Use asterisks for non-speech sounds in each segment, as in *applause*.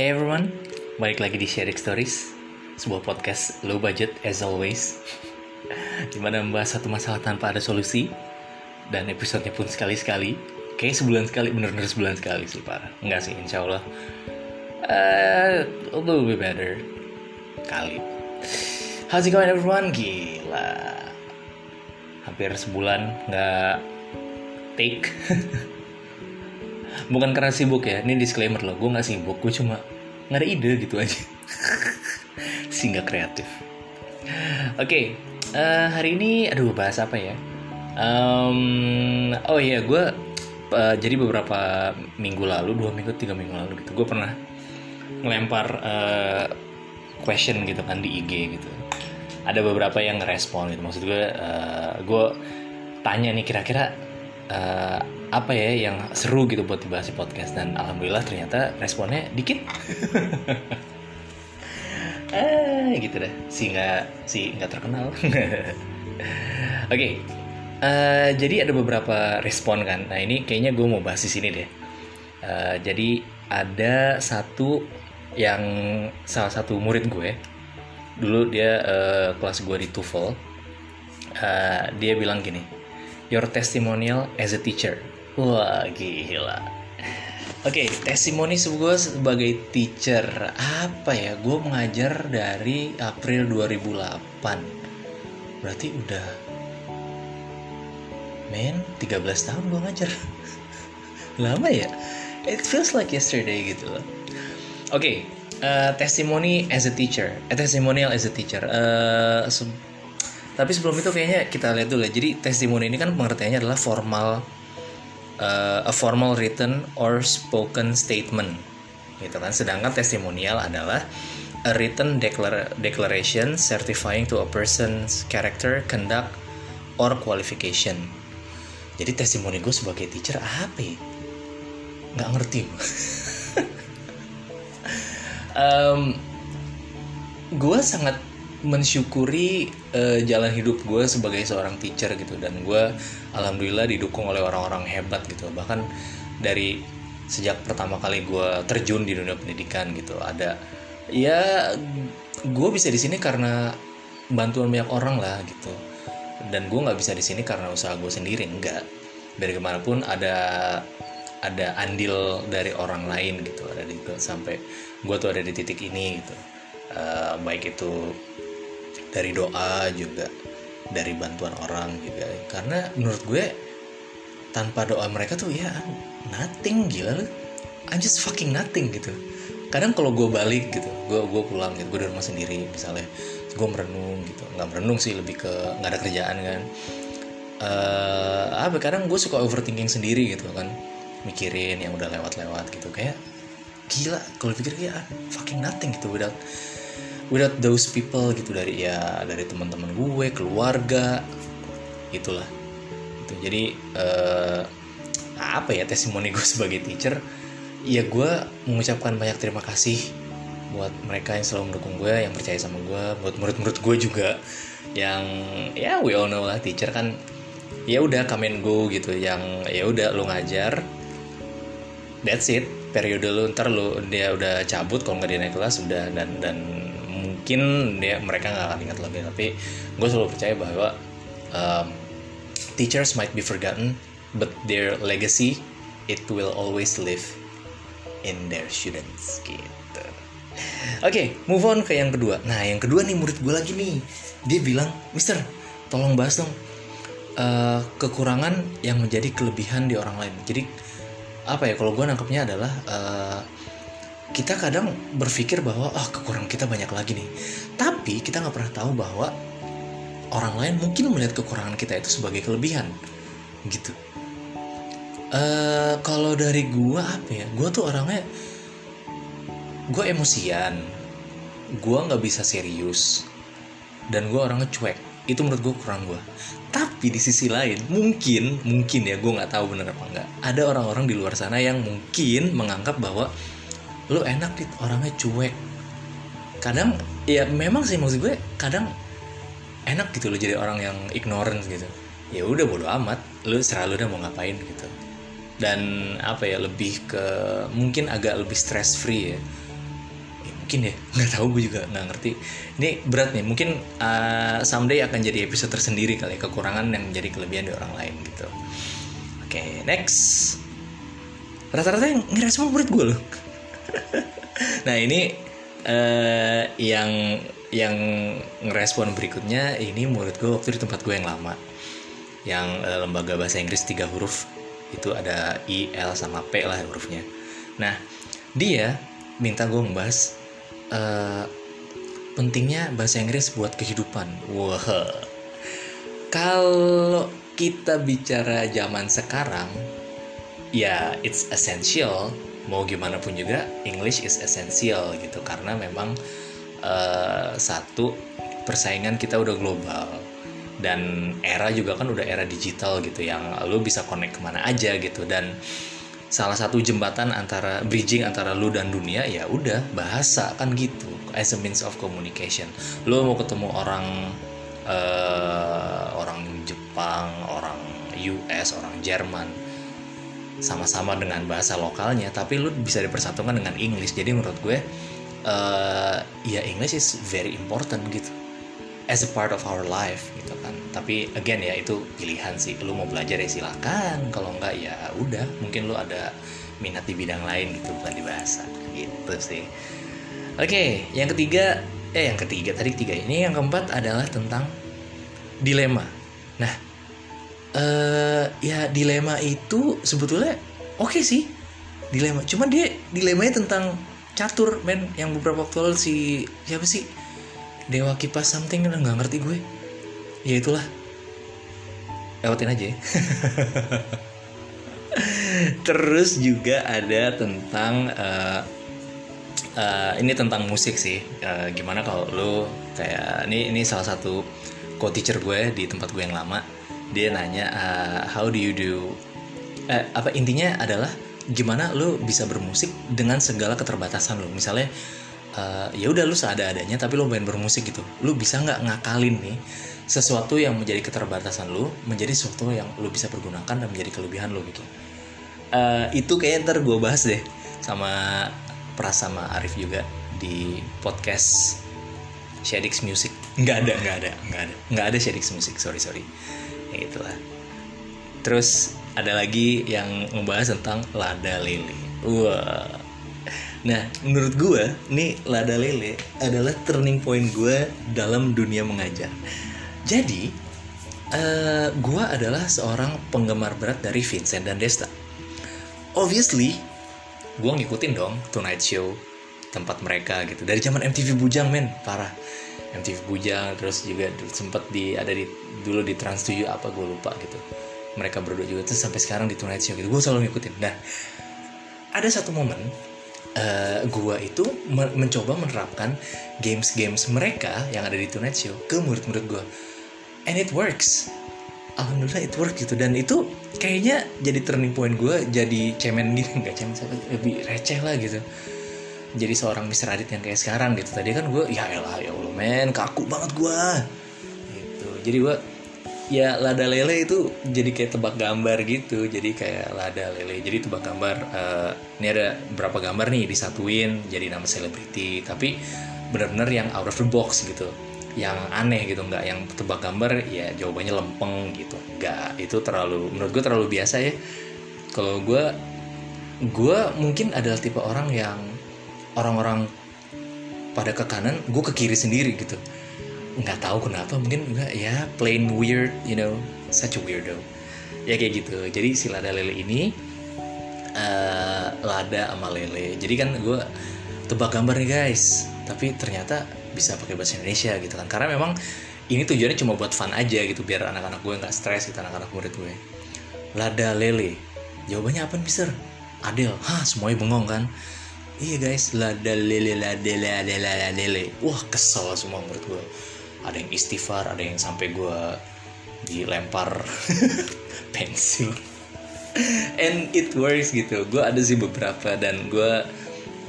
Hey everyone, balik lagi di Sharing Stories Sebuah podcast low budget as always *laughs* Di mana membahas satu masalah tanpa ada solusi Dan episodenya pun sekali-sekali. Kayak sebulan sekali, bener-bener sebulan sekali sih parah Enggak sih, insya Allah. Uh, A little bit better Kali. How's it going everyone? Gila. Hampir sebulan nggak take. *laughs* Bukan karena sibuk ya ini disclaimer loh gue nggak sibuk gue cuma nggak ada ide gitu aja. *laughs* Sih nggak kreatif. Oke okay, uh, eh, hari ini aduh bahas apa ya? Um, oh iya gue uh, jadi beberapa minggu lalu dua minggu tiga minggu lalu gitu gue pernah ngelempar uh, question gitu kan di IG gitu. Ada beberapa yang ngerespon gitu. Maksud gue uh, gue tanya nih kira-kira uh, apa ya yang seru gitu buat dibahas di podcast. Dan alhamdulillah ternyata responnya dikit. *laughs* Eh gitu deh. Si nggak si nggak terkenal. *laughs* Oke. Okay. uh, eh, jadi ada beberapa respon kan. Nah ini kayaknya gue mau bahas di sini deh. Uh, jadi ada satu yang salah satu murid gue. Dulu dia uh, kelas gue di TOEFL. Uh, dia bilang gini your testimonial as a teacher Wah gila. Oke, okay, testimoni gue sebagai teacher apa ya? Gue mengajar dari April 2008. Berarti udah men 13 tahun gue ngajar. *laughs* Lama ya? It feels like yesterday gitu loh. Oke, okay, uh, testimoni as a teacher. Eh, testimonial as a teacher. Uh, tapi sebelum itu kayaknya kita lihat dulu ya. Jadi testimoni ini kan pengertiannya adalah formal uh, a formal written or spoken statement gitu kan sedangkan testimonial adalah a written declar declaration certifying to a person's character conduct or qualification jadi testimoni gue sebagai teacher apa ya? nggak ngerti *laughs* um, gue sangat mensyukuri uh, jalan hidup gue sebagai seorang teacher gitu. Dan gue alhamdulillah didukung oleh orang-orang hebat gitu. Bahkan dari sejak pertama kali gue terjun di dunia pendidikan gitu ada ya gue bisa di sini karena bantuan banyak orang lah gitu. Dan gue nggak bisa di sini karena usaha gue sendiri enggak dari ke mana pun ada ada andil dari orang lain gitu. Ada di sampai gue tuh ada di titik ini gitu. Uh, baik itu dari doa juga dari bantuan orang juga. Karena menurut gue tanpa doa mereka tuh ya nothing gila lu. I'm just fucking nothing gitu. Kadang kalau gue balik gitu gue gue pulang gitu gue di rumah sendiri misalnya gue merenung gitu. Nggak merenung sih lebih ke nggak ada kerjaan kan. Uh, apa kadang gue suka overthinking sendiri gitu kan. Mikirin yang udah lewat-lewat gitu. Kayak gila kalau pikir kayak fucking nothing gitu without without those people gitu dari ya dari teman-teman gue keluarga itulah. Itu jadi uh, apa ya testimoni gue *laughs* sebagai teacher? Ya gue mengucapkan banyak terima kasih buat mereka yang selalu mendukung gue yang percaya sama gue buat murid-murid gue juga yang ya we all know lah teacher kan ya udah come and go gitu yang ya udah lo ngajar that's it. Periode lu ntar lu dia udah cabut kalau nggak dia naik kelas udah dan dan mungkin dia mereka nggak akan ingat lagi tapi gue selalu percaya bahwa um, teachers might be forgotten but their legacy it will always live in their students gitu. Oke okay, move on ke yang kedua. Nah yang kedua nih murid gue lagi nih. Dia bilang Mister tolong bahas dong uh, kekurangan yang menjadi kelebihan di orang lain. Jadi apa ya kalau gue nangkepnya adalah uh, kita kadang berpikir bahwa ah oh, kekurangan kita banyak lagi nih. Tapi kita nggak pernah tahu bahwa orang lain mungkin melihat kekurangan kita itu sebagai kelebihan gitu. Uh, kalau dari gua apa ya gua tuh orangnya gua emosian gua nggak bisa serius dan gua orangnya cuek. Itu menurut gue kurang gue tapi di sisi lain mungkin mungkin ya gue nggak tahu bener apa enggak ada orang-orang di luar sana yang mungkin menganggap bahwa lu enak dit orangnya cuek. Kadang ya memang sih maksud gue kadang enak gitu lo jadi orang yang ignorant gitu. Ya udah bodo amat lu selalu udah mau ngapain gitu. Dan apa ya lebih ke mungkin agak lebih stress free ya mungkin ya *laughs* nggak tahu gue juga nggak ngerti. Ini berat nih mungkin uh, someday akan jadi episode tersendiri kali ya, kekurangan yang menjadi kelebihan di orang lain gitu. Oke okay, next. Rata-rata yang ngerespon murid gue loh *laughs* nah ini uh, yang yang ngerespon berikutnya ini murid gue waktu di tempat gue yang lama yang uh, lembaga bahasa Inggris tiga huruf itu ada I L sama P lah hurufnya nah dia minta gue ngebahas uh, pentingnya bahasa Inggris buat kehidupan. Wah, wow. kalau kita bicara zaman sekarang, ya it's essential. Mau gimana pun juga, English is essential gitu. Karena memang uh, satu persaingan kita udah global. Dan era juga kan udah era digital gitu yang lo bisa connect ke mana aja gitu. Dan salah satu jembatan antara bridging antara lu dan dunia ya udah bahasa kan gitu as a means of communication. Lu mau ketemu orang uh, orang Jepang orang US orang Jerman sama-sama dengan bahasa lokalnya tapi lu bisa dipersatukan dengan English. Jadi menurut gue uh, ya English is very important gitu as a part of our life gitu kan. Tapi again ya itu pilihan sih. Lu mau belajar ya silakan. Kalau enggak ya udah. Mungkin lu ada minat di bidang lain gitu bukan di bahasa. Gitu sih. Oke okay, yang ketiga eh yang ketiga tadi tiga ini yang keempat adalah tentang dilema. Nah uh, ya dilema itu sebetulnya oke okay sih dilema. Cuman dia dilemanya tentang catur men yang beberapa waktu lalu si siapa sih? Dewa Kipas something nggak ngerti gue. Ya itulah. Lewatin aja ya. *laughs* terus juga ada tentang uh, uh, ini tentang musik sih. Uh, gimana kalau lu kayak ini ini salah satu co-teacher gue di tempat gue yang lama dia nanya uh, how do you do? Eh, apa intinya adalah gimana lu bisa bermusik dengan segala keterbatasan lu. Misalnya uh, ya udah lu seada-adanya tapi lu main bermusik gitu. Lu bisa nggak ngakalin nih sesuatu yang menjadi keterbatasan lu menjadi sesuatu yang lu bisa pergunakan dan menjadi kelebihan lu gitu. Uh, itu kayak ntar gue bahas deh sama Pras sama Arif juga di podcast Shadix Music. Nggak ada nggak ada nggak ada. Nggak ada Shadix Music sorry sorry ya itulah terus ada lagi yang ngebahas tentang lada lele wah Nah, menurut gue, nih Lada Lele adalah turning point gue dalam dunia mengajar. Jadi, uh, gue adalah seorang penggemar berat dari Vincent dan Desta. Obviously, gue ngikutin dong Tonight Show, tempat mereka gitu. Dari zaman MTV Bujang, men, parah. MTV Bujang, terus juga sempet di ada di dulu di Trans 7 apa gue lupa gitu. Mereka berdua juga terus sampai sekarang di Tonight Show gitu. Gue selalu ngikutin. Nah, ada satu momen uh, gua itu men mencoba menerapkan games-games mereka yang ada di Tonight Show ke murid-murid gua and it works alhamdulillah it works gitu dan itu kayaknya jadi turning point gue jadi cemen *laughs* gitu nggak cemen lebih receh lah gitu jadi seorang Mr. Adit yang kayak sekarang gitu tadi kan gue ya elah ya Allah men kaku banget gue gitu. Jadi gue ya lada lele itu jadi kayak tebak gambar gitu. Jadi kayak lada lele. Jadi tebak gambar uh, ini ada berapa gambar nih disatuin jadi nama selebriti. Tapi benar-benar yang out of the box gitu. Yang aneh gitu nggak yang tebak gambar ya jawabannya lempeng gitu. Nggak itu terlalu menurut gue terlalu biasa ya. Kalau gue gue mungkin adalah tipe orang yang orang-orang pada ke kanan gue ke kiri sendiri gitu. Nggak tahu kenapa mungkin enggak ya plain weird you know such a weirdo. Ya kayak gitu. Jadi si lada lele ini uh, lada sama lele. Jadi kan gue tebak gambar nih guys. Tapi ternyata bisa pakai bahasa Indonesia gitu kan. Karena memang ini tujuannya cuma buat fun aja gitu biar anak-anak gue nggak stres gitu anak-anak murid gue lada lele. Jawabannya apa mister? Adel hah semuanya bengong kan iya guys. Lada lele lada lada lada lele wah kesel semua murid gue ada yang istighfar ada yang sampai gue dilempar *laughs* pensil. And it works gitu. Gue ada sih beberapa dan gue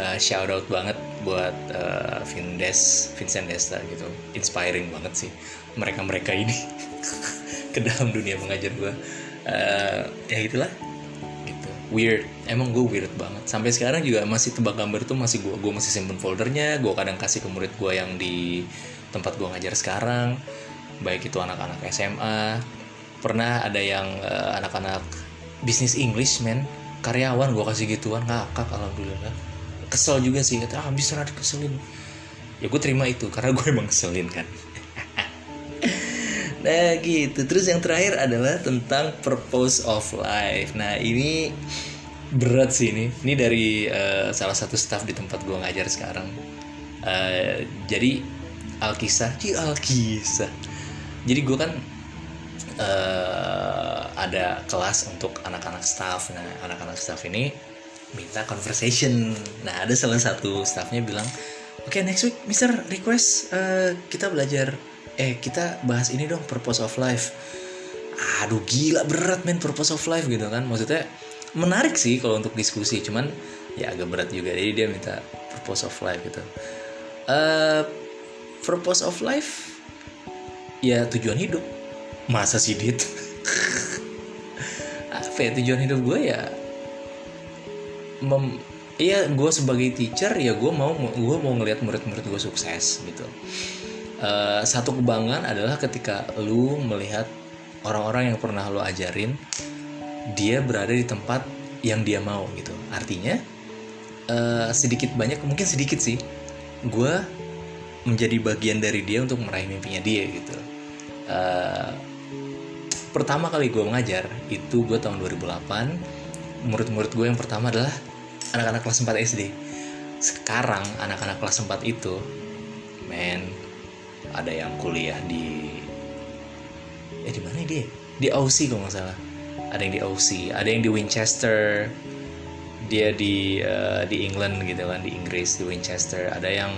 uh, shout out banget buat uh, Vindes Vincent Desta gitu. Inspiring banget sih mereka mereka ini *laughs* ke dalam dunia mengajar gue uh, ya itulah weird. Emang gue weird banget. Sampai sekarang juga masih tebak gambar tuh masih gue gue masih simpen foldernya. Gue kadang kasih ke murid gue yang di tempat gue ngajar sekarang. Baik itu anak-anak SMA pernah ada yang uh, anak-anak bisnis English men. Karyawan gue kasih gituan ngakak alhamdulillah. Kesel juga sih kata ah bisa keselin. Ya gue terima itu karena gue *laughs* emang keselin kan Nah gitu. Terus yang terakhir adalah tentang purpose of life. Nah ini berat sih ini. Ini dari uh, salah satu staff di tempat gue ngajar sekarang. Uh, Jadi Alkisah. Ci Alkisah. Jadi gue kan uh, Ada kelas untuk anak-anak staff. Nah anak-anak staff ini Minta conversation. Nah ada salah satu staffnya bilang Oke okay, next week Mister request uh, Kita belajar eh kita bahas ini dong purpose of life. Aduh gila berat men purpose of life gitu kan. Maksudnya menarik sih kalau untuk diskusi cuman ya agak berat juga. Jadi dia minta purpose of life gitu. Uh, purpose of life ya tujuan hidup. Masa sih dit? *laughs* Apa ya tujuan hidup gue ya? Mem Iya, gue sebagai teacher ya gue mau gue mau ngelihat murid-murid gue sukses gitu uh, satu kebanggaan adalah ketika lu melihat orang-orang yang pernah lu ajarin dia berada di tempat yang dia mau gitu. Artinya uh, sedikit banyak mungkin sedikit sih gue menjadi bagian dari dia untuk meraih mimpinya dia gitu. Uh, pertama kali gue mengajar itu gue tahun 2008 murid-murid gue yang pertama adalah anak-anak kelas 4 SD sekarang anak-anak kelas 4 itu men ada yang kuliah di eh di mana dia? Di Aussie kalau nggak salah. Ada yang di Aussie ada yang di Winchester. Dia di uh, di England gitu kan di Inggris di Winchester. Ada yang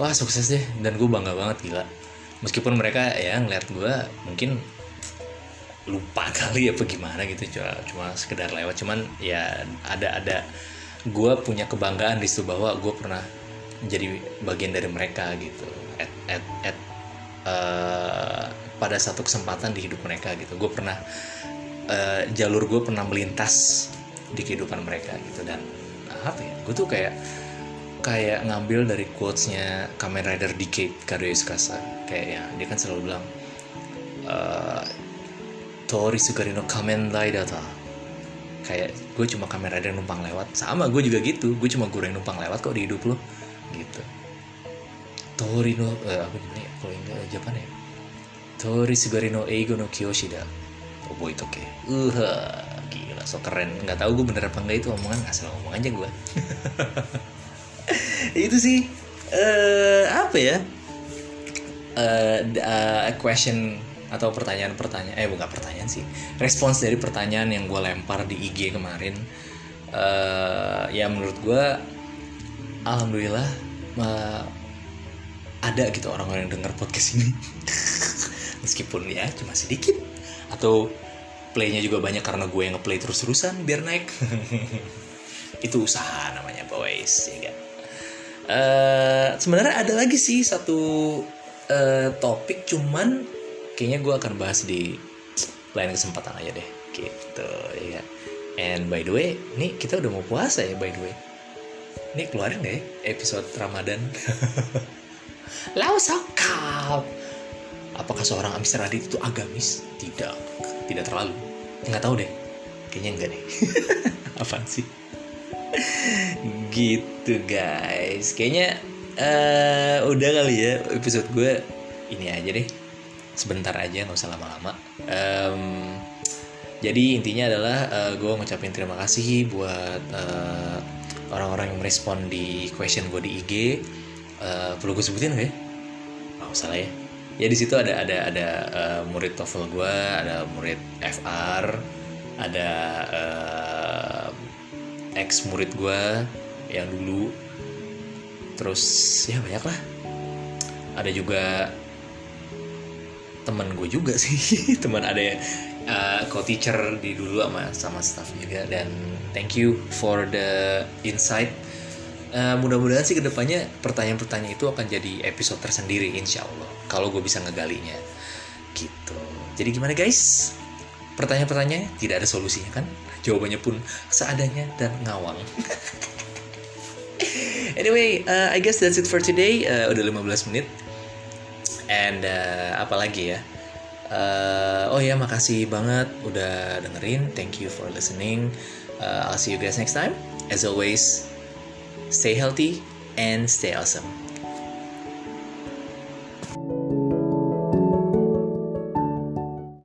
wah sukses deh. Dan gue bangga banget gila. Meskipun mereka ya ngeliat gue mungkin lupa *laughs* kali ya apa gimana gitu. Cuma cuma sekedar lewat. Cuman ya ada ada gue punya kebanggaan di situ bahwa gue pernah menjadi bagian dari mereka gitu. At at at uh, pada satu kesempatan di hidup mereka gitu. Gue pernah uh, jalur gue pernah melintas di kehidupan mereka gitu. Dan apa ya gue tuh kayak kayak ngambil dari quotesnya Kamen Rider Decade Kado Yusukasa kayak ya dia kan selalu bilang uh, Tori Sukarino Kamen Rider kayak gue cuma Kamen Rider numpang lewat. Sama gue juga gitu. Gue cuma gue yang numpang lewat kok di hidup lo gitu Tori no eh, apa gimana ya? Kalau enggak Jepang ya? Tori Sugari no Eigo no Kiyoshi da Obo itu ke uh gila so keren. Nggak tahu gue bener apa enggak itu omongan. Asal ngomong aja gue *laughs* itu sih uh, apa ya? Uh, uh, question atau pertanyaan-pertanyaan eh bukan pertanyaan sih. Respons dari pertanyaan yang gue lempar di IG kemarin. Uh, ya menurut gue alhamdulillah uh, ada gitu orang-orang yang dengar podcast ini. *laughs* Meskipun ya cuma sedikit. Atau playnya juga banyak karena gue yang ngeplay terus-terusan biar naik. *laughs* Itu usaha namanya boys ya kan? Uh, sebenarnya ada lagi sih satu uh, topik cuman kayaknya gue akan bahas di lain kesempatan aja deh. Gitu ya and by the way nih kita udah mau puasa ya by the way. Ini keluarin ya episode Ramadan *laughs* Lau sokap. Apakah seorang Amis Radit itu agamis? Tidak, tidak terlalu. Nggak tahu deh. Kayaknya enggak deh. *laughs* Apaan sih? gitu guys. Kayaknya uh, udah kali ya episode gue ini aja deh. Sebentar aja nggak usah lama-lama. Um, jadi intinya adalah uh, eh, gue ngucapin terima kasih buat uh, orang-orang yang merespon di question gue di IG uh, perlu gue sebutin gak ya? Oh, salah ya. Ya di situ ada ada ada uh, murid TOEFL gue, ada murid FR, ada uh, ex murid gue yang dulu. Terus ya banyak lah. Ada juga teman gue juga sih, *laughs* teman ada uh, co-teacher di dulu sama sama staff juga dan thank you for the insight uh, mudah-mudahan sih ke depannya pertanyaan-pertanyaan itu akan jadi episode tersendiri insya Allah. Kalau gue bisa ngegalinya. Gitu. Jadi gimana guys? Pertanyaan-pertanyaan tidak ada solusinya kan? Jawabannya pun seadanya dan ngawang. *laughs* Anyway uh, I guess that's it for today. Uh, udah 15 menit. And uh, apa lagi ya? Uh, oh ya makasih banget udah dengerin. Thank you for listening. Uh, I'll see you guys next time. As always stay healthy and stay awesome